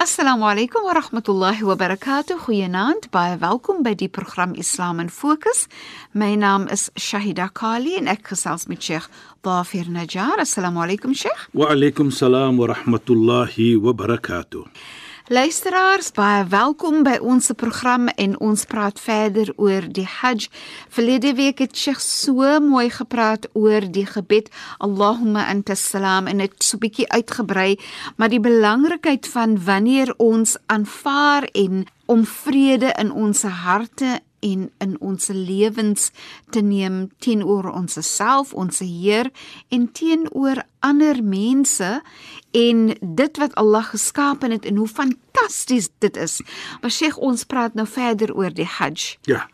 Assalamu alaykum wa rahmatullahi wa barakatuh. Goeienaand. Baie welkom by die program Islam in Fokus. My naam is Shahida Kali en ek gesels met Sheikh Dafir Najjar. Assalamu alaykum Sheikh. Wa alaykum salaam wa rahmatullahi wa barakatuh. Luisteraars, baie welkom by ons program en ons praat verder oor die Hajj. Verlede week het Sheikh so mooi gepraat oor die gebed Allahumma antas salam en dit so bietjie uitgebrei, maar die belangrikheid van wanneer ons aanvaar en om vrede in ons harte en in ons lewens te neem teenoor onsself, ons Heer en teenoor ander mense en dit wat Allah geskaap het en hoe fantasties dit is. Maar Sheikh, ons praat nou verder oor die Hajj. Ja.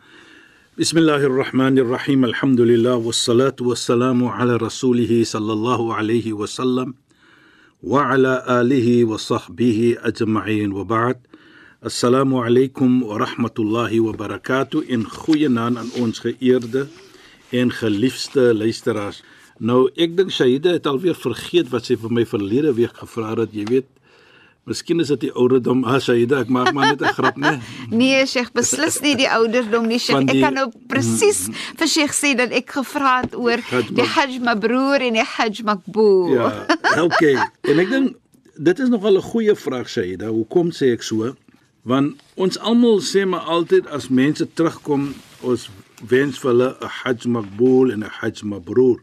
Rahmanir Rahim. Alhamdulillah wassalatu wassalamu ala rasulih sallallahu alayhi wa sallam wa ala alihi wa sahbihi ajma'in wa ba'd. Assalamu alaykum wa rahmatullahi wa barakatuh. In goeie naam aan ons geëerde en geliefde luisteraars. Nou, ek dink Shaida het alweer vergeet wat sy vir my verlede week gevra het, jy weet. Miskien is dit die ouderdom, ah Shaida, ek maak maar net 'n grap, né? Nee, Sheikh, beslis nie die ouderdom nie, Sheikh. Die, ek kan nou presies vir Sheikh sê dat ek gevra het oor Hajj die Hajj Mabrur en die Hajj Makbul. Ja, okay. En ek dink dit is nogal 'n goeie vraag, Shaida. Hoekom sê ek so? Want ons almal sê maar altyd as mense terugkom, ons wens vir hulle 'n Hajj Makbul en 'n Hajj Mabrur.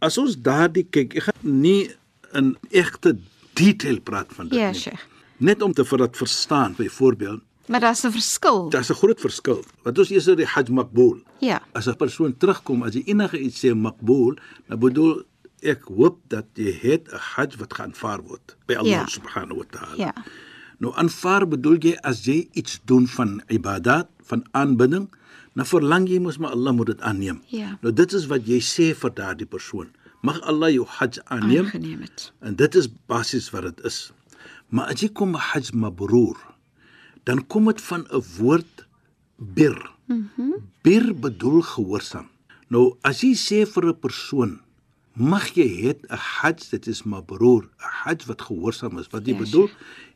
As ons daardie kyk, ek gaan nie in egte detail praat van dit Ja, nie. Sheikh. Net om te vir dit verstaan, byvoorbeeld, Maar daar's 'n verskil. daar's 'n groot verskil. Wat ons eers oor die Hajj Makbul. Ja. As 'n persoon terugkom, as jy enige iets sê Makbul, dan bedoel ek hoop dat jy het 'n Hajj wat geaanvaar word by Allah Ja. subhanahu wa ta'ala. Ja. Nou aanvaar bedoel jy as jy iets doen van ibadat, van aanbidding, dan verlang jy mos maar Allah moet dit aanneem. Ja. Nou dit is wat jy sê vir daardie persoon. Mag Allah jou Hajj aanneem. Aangeneem het. En dit is basies wat dit is. Maar as jy kom by Hajj mabrur, dan kom dit van 'n woord bir. Mhm. Mm bir bedoel gehoorsaam. Nou as jy sê vir 'n persoon mag jy het 'n Hajj dit is mabrur, 'n Hajj wat gehoorsaam is. Wat jy Ja, bedoel,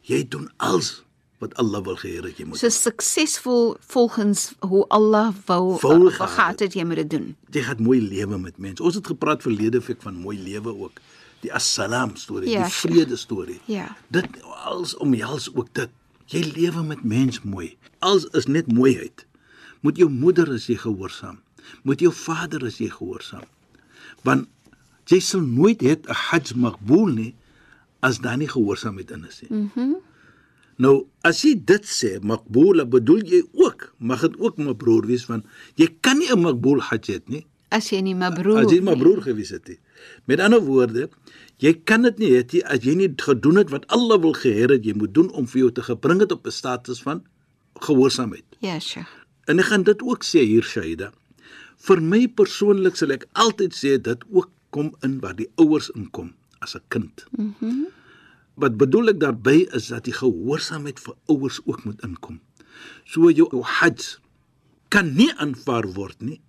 jy doen alles wat Allah wil hê dat jy moet. So suksesvol volgens hoe Allah wou gehad het jy moet dit doen. jy gaan mooi lewe met mense. Ons het gepraat verlede week van mooi lewe ook. Die assalam storie, Ja, die sure. vrede storie. Ja. Dit als omhels ook dit. Jy lewe met mens mooi. Als is net mooiheid. Moet jou moeder as jy gehoorsaam. Moet jou vader as jy gehoorsaam. Want jy sal nooit het 'n hajj makbul nie as daar nie gehoorsaamheid in is nie. Mhm. Mm nou, as jy dit sê, makbul, bedoel jy ook, mag dit ook my broer wees want jy kan nie 'n makbul hajj het nie As jy nie mabrur. as jy my broer gewees het nie. Met ander woorde, jy kan dit nie hê as jy nie gedoen het wat Allah wil gehê het jy moet doen om vir jou te gebring het op 'n status van gehoorsaamheid. Ja, Sheikh. En ek gaan dit ook sê hier Shaida. Vir my persoonlik sal ek altyd sê dit ook kom in waar die ouers inkom as 'n kind. Mhm. Mm wat bedoel ek daarby is dat die gehoorsaamheid vir ouers ook moet inkom. So jou, jou hajj kan nie aanvaar word nie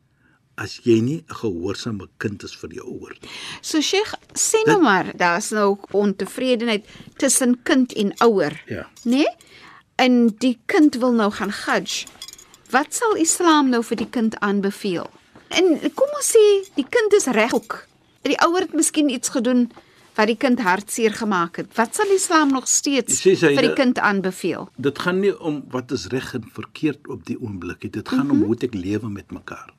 as jy nie 'n gehoorsame kind is vir ouers nie. So Sheikh, sê nou maar, daar's nou ontevredenheid tussen kind en ouer. Ja. Né? Nee? En die kind wil nou gaan Hajj. Wat sal Islam nou vir die kind aanbeveel? En kom ons sê die kind is reg ook. Die ouer het miskien iets gedoen wat die kind hartseer gemaak het. Wat sal Islam nog steeds sê sy- vir die kind aanbeveel? Dit gaan nie om wat is reg en verkeerd op die oomblik nie. Dit gaan mm -hmm. om hoe ek lewe met mekaar.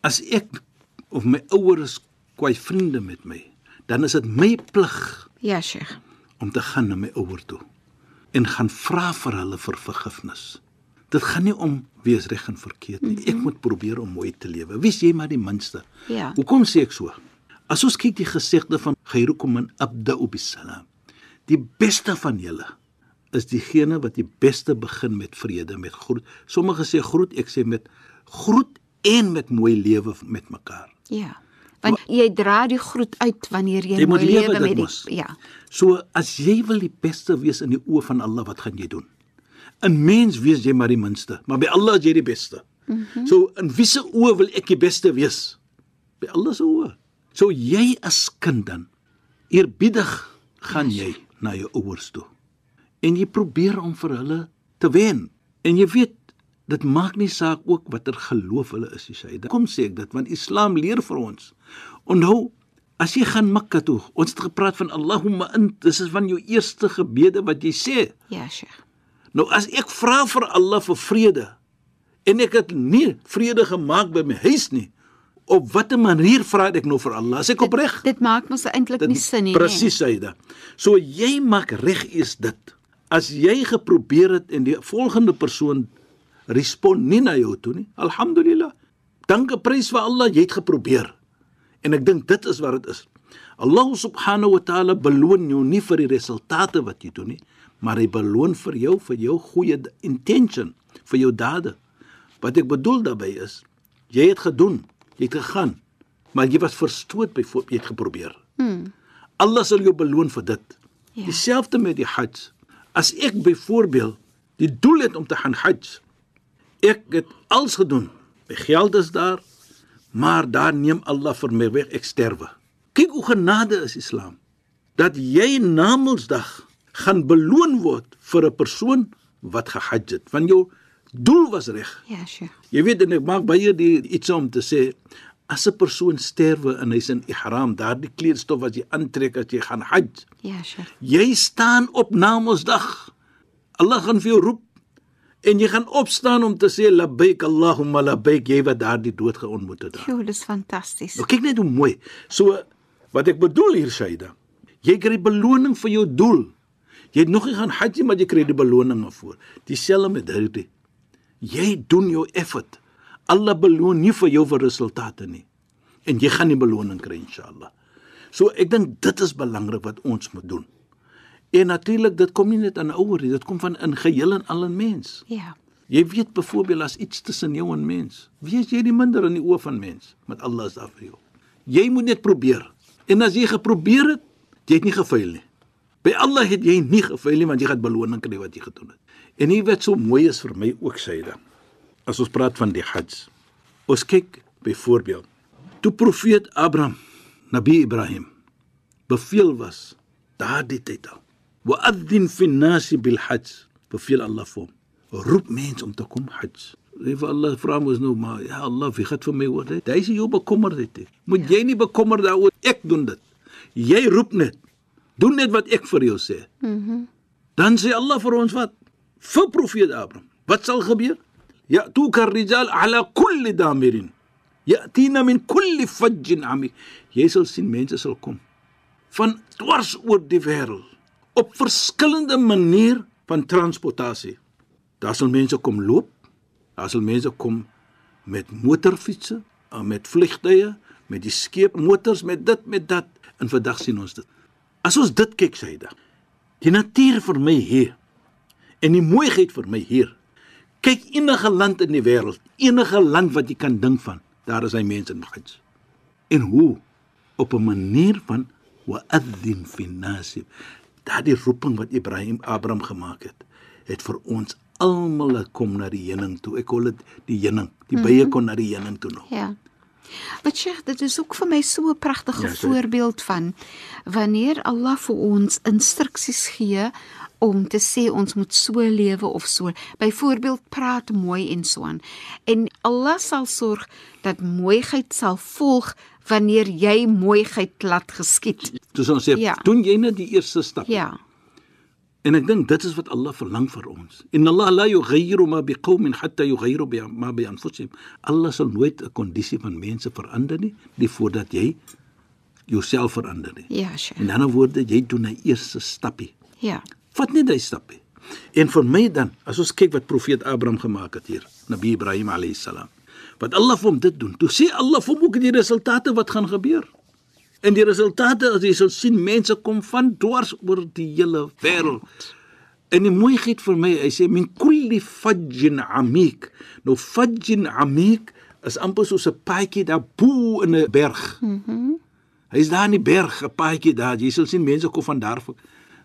As ek of my ouers kwai vriende met my, dan is dit my plig Ja, Sheikh. om te gaan na my ouer toe en gaan vra vir hulle vir vergifnis. Dit gaan nie om wie is reg en verkeerd nie. Ek moet probeer om mooi te lewe. Wie's jy maar die minste? Ja. Hoekom sê ek so? As ons kyk die gesegde van Khairukum man abda'u bisalam. Die beste van julle is diegene wat die beste begin met vrede, met groet. Sommige sê groet, ek sê met groet en met mooi lewe met mekaar. Ja. Want jy dra die groet uit wanneer jy, Jy mooi lewe met die mos. ja. So as jy wil die beste wees in die oë van Allah, wat gaan jy doen? In mens wees jy maar die minste, maar by Allah is jy die beste. Mm -hmm. So in wie se oë wil ek die beste wees? By Allah se oë. So jy as kind dan eerbiedig gaan jy na jou ouers toe. En jy probeer om vir hulle te wen. En jy weet dit maak nie saak ook watter geloof hulle is, jy sê. Kom sê ek dit want Islam leer vir ons. Onthou As jy gaan Mekka toe, ons het gepraat van Allahumma in, dis is van jou eerste gebede wat jy sê. Ja, Sheikh. Nou as ek vra vir Allah vir vrede en ek het nie vrede gemaak by my huis nie, op watter manier vra ek nou vir Allah? As ek opreg? Dit maak mos eintlik nie sin nie. Presies, Saida. So jy maak reg is dit. As jy geprobeer het en die volgende persoon respond nie na jou toe nie, alhamdulillah. Dank en prys vir Allah, jy het geprobeer. En ek dink dit is wat dit is. Allah subhanahu wa ta'ala beloon jou nie vir die resultate wat jy doen nie, maar hy beloon vir jou vir jou goeie intention, vir jou dade. Wat ek bedoel daarmee is, jy het gedoen, het gegaan, maar jy was verstoot byvoorbeeld jy het geprobeer. Hmm. Allah sal jou beloon vir dit. Ja. Ja. Dieselfde met die Hajj. As ek byvoorbeeld die doel het om te gaan Hajj, ek het alles gedoen. My geld is daar, maar daar neem Allah vir my weg, ek sterwe. Kyk hoe genade is Islam. Dat jy na Mondsdag gaan beloon word vir 'n persoon wat gehajj het, want jou doel was reg. Ja, Sheikh. Jy weet en ek maak baie die iets om te sê as 'n persoon sterwe en hy's in ihram, daardie kleedstof wat jy aantrek as jy gaan hajj, Ja, Sheikh. jy staan op na Mondsdag. Allah gaan vir jou roep en jy gaan opstaan om te sê labbaik Allahumma labbaik jy wat daardie dood geontmoet het. Jo, dis fantasties. Nou kyk net hoe mooi. So wat ek bedoel hier Shaida, jy kry beloning vir jou doel. Jy het nog nie gaan hajj nie, maar jy kry die beloning daarvoor. Dieselfde met hierdie. Jy doen jou effort. Allah beloon nie vir jou vir resultate nie. En jy gaan die beloning kry inshallah. So ek dink dit is belangrik wat ons moet doen. En natuurlik dit kom nie net aan ouer nie, dit kom van in geheel en al in mens. Ja. Jy weet byvoorbeeld as iets tussen jou en mens, wees jy die minder in die oë van mens, met Allah is daar vir jou. Jy moet net probeer. En as jy geprobeer het, jy het nie gefaal nie. By Allah het jy nie gefaal nie want jy gaan beloning kry wat jy gedoen het. En hier wat so mooi is vir my ook syde. As ons praat van die Hajj. Ons kyk byvoorbeeld toe profeet Abraham, Nabi Ibrahim beveel was daardie tyd al. Wa'adhin fi nasi bil hajj. Beveel Allah vir hom. Roep mense om te kom hajj. Hy vir Allah vra mos nou maar ja Allah, wie gaan vir my oor dit? Hy sê jy bekommerd dit. Moet jy nie bekommer daaroor ek doen dit. Jy roep net. Doen net wat ek vir jou sê. Mhm. Mm Dan sê Allah vir ons wat? Vir profeet Abraham. Wat sal gebeur? Ja, tu kar rijal ala kulli damirin. Ya'tina min kulli fajjin amik. Jy sal sien mense sal kom van dwars oor die wêreld op verskillende manier van transportasie. Daar sal mense kom loop, daar sal mense kom met motorfietsse, uh, met vliegtye, met die skeepmotors, met dit met dat. En vandag sien ons dit. As ons dit kyk syde. Die natuur vir my hier en die mooiheid vir my hier. Kyk enige land in die wêreld, enige land wat jy kan dink van, daar is hy mense in Hajj. En hoe? Op 'n manier van wa'adhin fi nasib. Daardie roeping wat Ibrahim Abraham gemaak het, het vir ons almal kom na die heuning toe. Ek hoor dit die heuning, die mm -hmm. bye kon na die heuning toe nou. Ja. Maar Sheikh, dit is ook vir my so 'n pragtige Ja, sorry. voorbeeld van wanneer Allah vir ons instruksies gee om te sê ons moet so lewe of so. Byvoorbeeld praat mooi en so aan. En Allah sal sorg dat mooiheid sal volg wanneer jy mooiheid laat geskied. Soos ons sê, Ja. doen jy net die eerste stap. Ja. En ek dink dit is wat Allah verlang vir ons. Inna Allah la yughayyiru ma biqaumin hatta yughayyiru bi ma bi anfusihim. Allah sal nooit 'n kondisie van mense verander nie, nie voordat jy jouself verander nie. Ja, Sheikh. In ander woorde, jy doen 'n eerste stappie. Ja. Vat net daai stappie. En vir my dan, as ons kyk wat profeet Abraham gemaak het hier, Nabi Ibrahim alayhis salam. Wat Allah vir hom dit doen. Toe sê Allah vir hom ook die resultate wat gaan gebeur. En die resultate as jy sal sien mense kom van dwars oor die hele wêreld. En die mooiheid vir my, hy sê min kulli fajjin amik. Nou fajjin amik is amper soos 'n paadjie daar bo in 'n berg. Mhm. Mm Hy's daar in die berg, 'n paadjie daar. Jy sal sien mense kom van daar.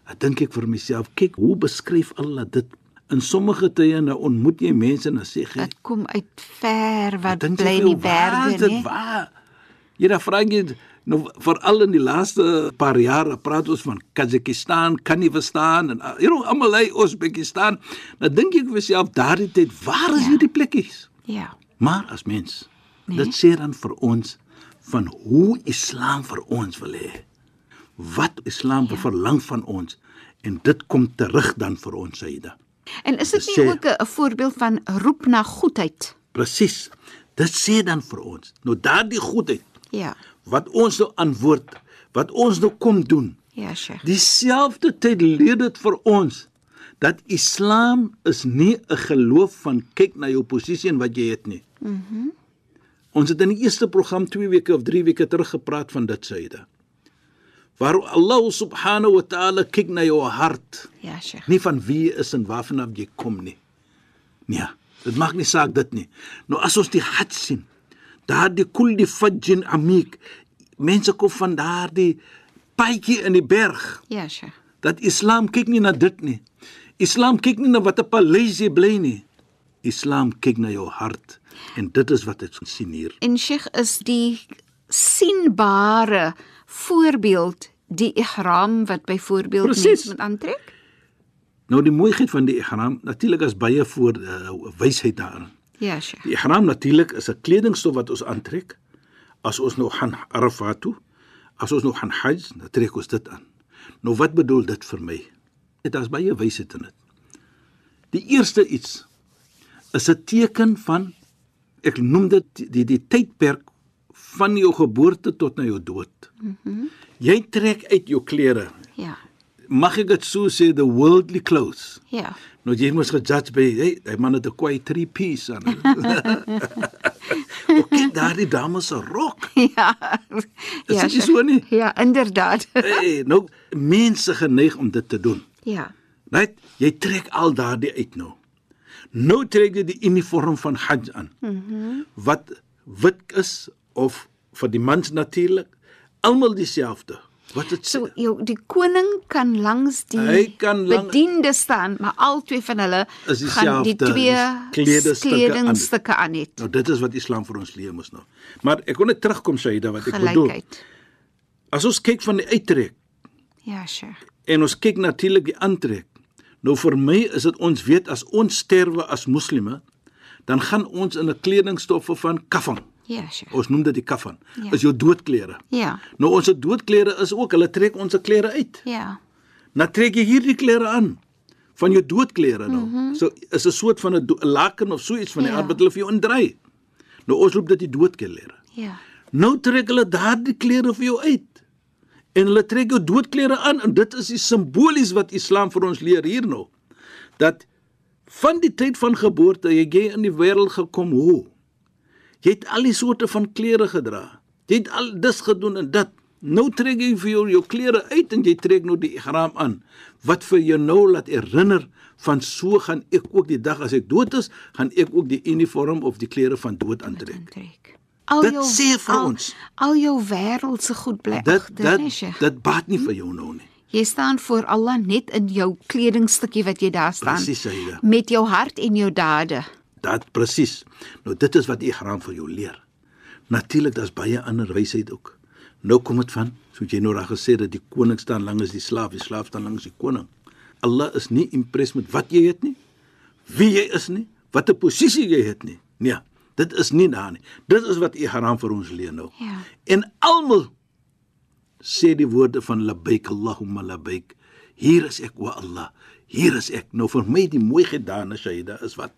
Ek dink ek vir myself, kyk hoe beskryf Allah dit in sommige tye nou ontmoet jy mense en dan sê jy dit kom uit ver wat bly in die berge, nee. Waar? Jy dan vra jy nou veral in die laaste paar jare praat ons van Kazakhstan, kan nie verstaan en you know almal lei Uzbekistan. Nou dink ek vir myself daardie tyd, waar is ja. hierdie plekkies? Ja. Maar as mens nee. dit sê dan vir ons van hoe Islam vir ons wil hê. Wat Islam ja. verlang van ons en dit kom terug dan vir ons Saida. En is dit nie sê, ook 'n voorbeeld van roep na goedheid? Presies. Dit sê dan vir ons, nou daardie goedheid. Ja. Wat ons nou antwoord, wat ons nou kom doen. Ja, Sheikh. Dieselfde tyd leer dit vir ons dat Islam is nie 'n geloof van kyk na jou posisie en wat jy het nie. Mhm. Mm ons het in die eerste program 2 weke of 3 weke terug gepraat van dit syde. Waar Allah subhanahu wa ta'ala kyk na jou hart. Ja, Sheikh. Nie van wie jy is en waarvan af jy kom nie. Nee, dit maak nie saak dit nie. Nou as ons die hart sien, daardie kulli fajjin amik, mense kom van daardie paadjie in die berg. Ja, Sheikh. Dat Islam kyk nie na dit nie. Islam kyk nie na wat 'n paleis jy bly nie. Islam kyk na jou hart en dit is wat ek sien hier. En Sheikh is die sienbare voorbeeld die ihram wat byvoorbeeld mense moet aantrek? Nou die mooiheid van die ihram, natuurlik is baie voor uh, wysheid daarin. Ja, Sheikh. Die ihram natuurlik is 'n kledingstof wat ons aantrek as ons nou gaan Arafat toe. As ons nou gaan Hajj, dan trek ons dit aan. Nou wat bedoel dit vir my? Dit is baie wysheid in dit. Die eerste iets is 'n teken van ek noem dit die die, die tydperk van jou geboorte tot na jou dood. Mhm. Mm jy trek uit jou klere. Ja. Mag ek dit so sê the worldly clothes. Ja. Nou jy moet gejudge by hey, hy man het 'n kwai 3 piece aan. okay, daardie dame se rok. Ja. Is ja, dit so nie? Ja, inderdaad. hey, nou mense geneig om dit te doen. Ja. Net jy trek al daardie uit nou. Nou trek jy die uniform van Hajj aan. Mhm. Mm wat wit is of vir die mans natuurlik almal dieselfde. Wat dit so jou die koning kan langs die kan lang, bediende staan, maar al twee van hulle is gaan die twee kledingstukke aan het. Nou dit is wat Islam vir ons leer mos nou. Maar ek wil net terugkom Shaida wat ek Gelijkheid. bedoel. As ons kyk van die uittrek. Ja, Sheikh. En ons kyk natuurlik die aantrek. Nou vir my is dit ons weet as ons sterwe as moslime, dan gaan ons in 'n kledingstoffe van kafan. Ja, sure. Ons noem dit die kafan. Ja. Is jou doodklere. Ja. Nou ons doodklere is ook, hulle trek ons klere uit. Ja. Nou trek jy hierdie klere aan van jou doodklere nou. Mm -hmm. So is 'n soort van 'n laken of so iets van die ja. aard wat hulle vir jou indry. Nou ons roep dit die doodklere. Ja. Nou trek hulle daardie klere vir jou uit. En hulle trek jou doodklere aan en dit is die simbolies wat Islam vir ons leer hier nou. Dat van die tyd van geboorte jy in die wêreld gekom hoe Jy het al die soorte van klere gedra. Jy het al dis gedoen en dit. Nou trek jy vir jou, jou klere uit en jy trek nou die ihram aan. Wat vir jou nou laat herinner van so gaan ek ook die dag as ek dood is, gaan ek ook die uniform of die klere van dood aantrek. Al dit jou sê vir al, ons. Al jou wêreldse goed bly agter, dit dit baat nie vir jou nou nie. Jy staan voor Allah net in jou kledingstukkie wat jy daar staan. Presies, met jou hart en jou dade. Dat presies. Nou dit is wat Ihram vir jou leer. Natuurlik daar's baie ander wysheid ook. Nou kom dit van, soos jy nou reg gesê het, dat die koning staan langs die slaaf, die slaaf staan langs die koning. Allah is nie impressed met wat jy het nie. Wie jy is nie, watter posisie jy het nie. Nee, dit is nie daar nie. Dit is wat Ihram vir ons leer nou. Ja. En almal sê die woorde van labbaik Allahumma labbaik. Hier is ek, o Allah. Hier is ek. Nou vir my die mooi gedane Shaida is wat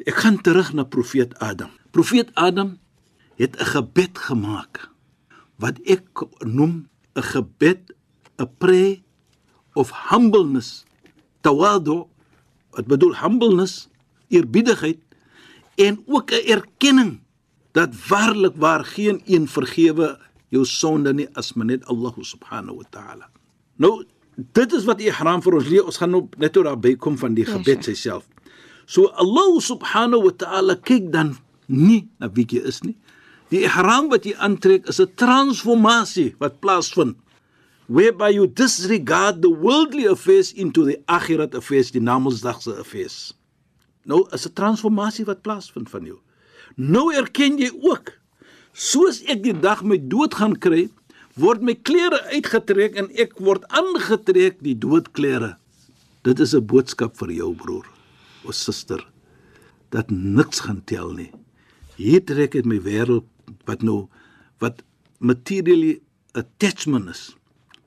Ek gaan terug na profeet Adam. Profeet Adam het 'n gebed gemaak wat ek noem 'n gebed, 'n prayer of humbleness tawadu wat bedoel humbleness, eerbiedigheid en ook 'n erkenning dat waarlik waar geen een vergewe jou sonde nie as maar net Allah subhanahu wa ta'ala. Nou dit is wat ihram vir ons leer. Ons gaan nou net oor daarby kom van die gebed self. So Allah subhanahu wa ta'ala kyk dan nie na wie jy is nie. Die ihram wat jy aantrek is 'n transformasie wat plaasvind whereby you disregard the worldly affairs into the akhirat affairs, die namedsdagse affairs. Nou is 'n transformasie wat plaasvind van jou. Nou erken jy ook soos ek die dag my dood gaan kry, word my klere uitgetrek en ek word aangetrek die doodklere. Dit is 'n boodskap vir jou broer of suster dat niks gaan tel nie. Hier trek ek my wêreld wat nou wat materially attachment is.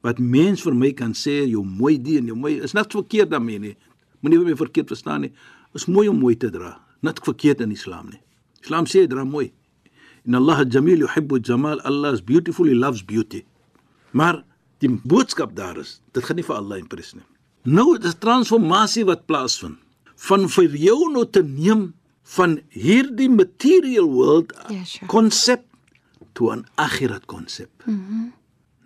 Wat mens vir my kan sê jou mooi die en jou mooi is niks verkeerd daarmee nie. Moenie my verkeerd verstaan nie. Is mooi om mooi te dra. Niks verkeerd in Islam nie. Islam sê dra mooi. In Allah jamil yuhibbu jamal. Allah is beautiful, he loves beauty. Maar die boodskap daar is, dit gaan nie vir Allah impres nie. Nou dit is transformasie wat plaasvind van vir jou nou te neem van hierdie material world Ja, sure. konsep toe 'n akhirat konsep. Mm -hmm.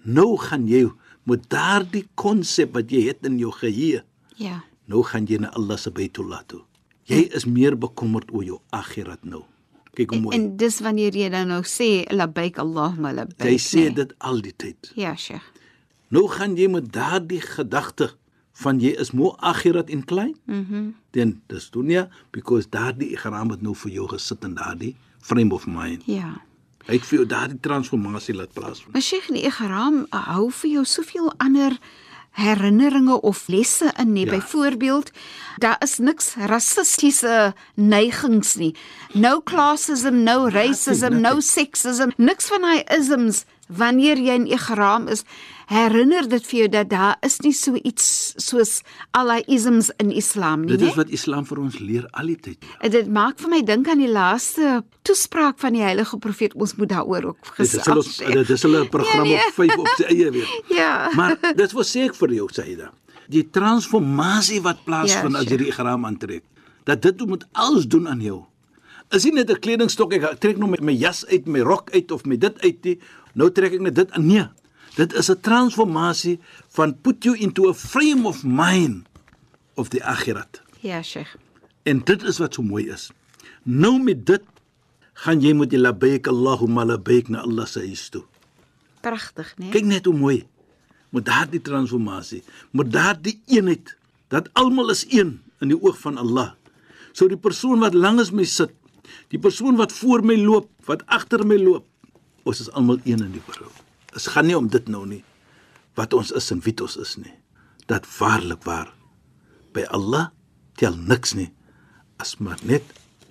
Nou gaan jy met daardie konsep wat jy het in jou geheue, Ja. nou gaan jy na Allah se Baitullah toe. Jy is meer bekommerd oor jou akhirat nou. Kyk hoe mooi. En dis wanneer jy dan nou sê labbaik Allahumma labbaik. Jy sê nee. dit al die tyd. Ja, Sheikh. Nou gaan jy met daardie gedagte van jy is mo akhirat in klein. Mhm. Mm Dan dis dunia because daardie ihram het nou vir jou gesit in daardie frame of mind. Ja. Hy het vir jou daardie transformasie laat plaasvind. Maar Sheikh, die ihram hou vir jou soveel ander herinneringe of lesse in nie. Ja. Ja. Byvoorbeeld, daar is niks rassistiese neigings nie. No classism, no racism, no sexism, niks van daai isms wanneer jy in ihram is. Herinner dit vir jou dat daar is nie so iets soos allei isms in Islam nie. Dit is wat Islam vir ons leer al die tyd. En Dit maak vir my dink aan die laaste toespraak van die heilige profeet. Ons moet daaroor ook Dit gesels. is hulle dit is hulle program nee. op 5 op sy eie weer. Ja. Maar dit was sê ek vir jou Saida. Die transformasie wat plaasvind Ja, as jy die ihram aantrek. Dat dit moet alles doen aan jou. Is nie net 'n kledingstok ek trek nou my, my jas uit, my rok uit of my dit uit nie. Nou trek ek net dit aan. Nee. Dit is 'n transformasie van put you into a frame of mind of the akhirat. Ja, Sheikh. En dit is wat so mooi is. Nou met dit gaan jy met die labbaik Allahumma labbaik na Allah se huis toe. Pragtig, né? Kyk net hoe mooi. Met daardie transformasie, met daardie eenheid dat almal is een in die oog van Allah. So die persoon wat langs my sit, die persoon wat voor my loop, wat agter my loop, ons is almal een in die wêreld. Dit gaan nie om dit nou nie wat ons is en wie ons is nie. Dat waarlik waar by Allah tel niks nie as maar net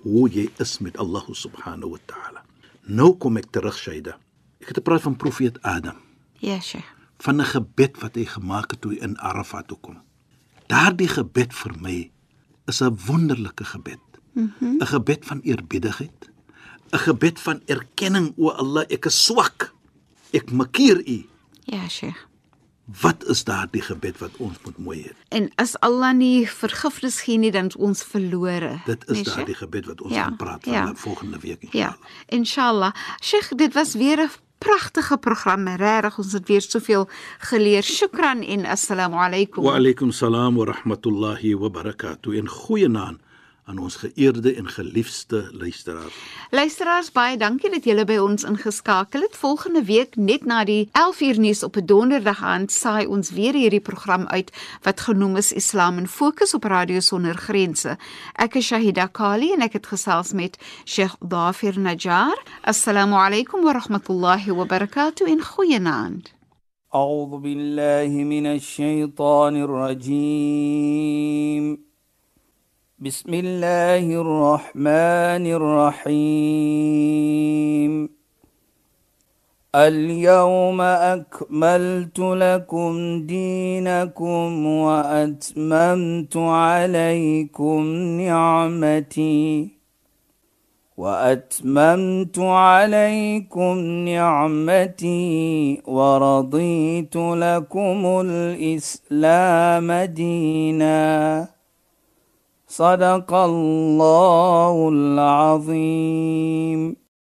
hoe jy is met Allah subhanahu wa ta'ala. Nou kom ek terug Shaida. Ek het gepraat van profeet Adam Ja, Sheikh. van 'n gebed wat hy gemaak het toe hy in Arafat toe kom. Daardie gebed vir my is 'n wonderlike gebed. 'n mm -hmm. Gebed van eerbiedigheid, 'n gebed van erkenning o Allah, ek is swak. Ek makkeer U. Ja, Sheikh. Wat is daardie gebed wat ons moet mooi hê? En as Allah nie vergifnis gee nie, dan is ons verlore. Dit is Nee, daardie gebed wat ons Ja, gaan praat van ja. volgende week. Ja, inshallah. Sheikh, dit was weer 'n pragtige program. Regtig, ons het weer soveel geleer. Shukran en assalamu alaykum. Wa alaykum salaam wa rahmatullahi wa barakatuh. En goeienaand aan ons geëerde en geliefde luisteraars. Luisteraars, baie dankie dat julle by ons ingeskakel het. Volgende week net na die 11uur nuus op 'n donderdag aand saai ons weer hierdie program uit wat genoem is Islam in Fokus op Radio Sonder Grense. Ek is Shahida Kali en ek het gesels met Sheikh Dafir Najjar. Assalamu alaykum wa rahmatullahi wa barakatuh en goeienaand. أعوذ بالله من الشيطان الرجيم بسم الله الرحمن الرحيم. اليوم أكملت لكم دينكم وأتممت عليكم نعمتي وأتممت عليكم نعمتي ورضيت لكم الإسلام دينا. صدق الله العظيم.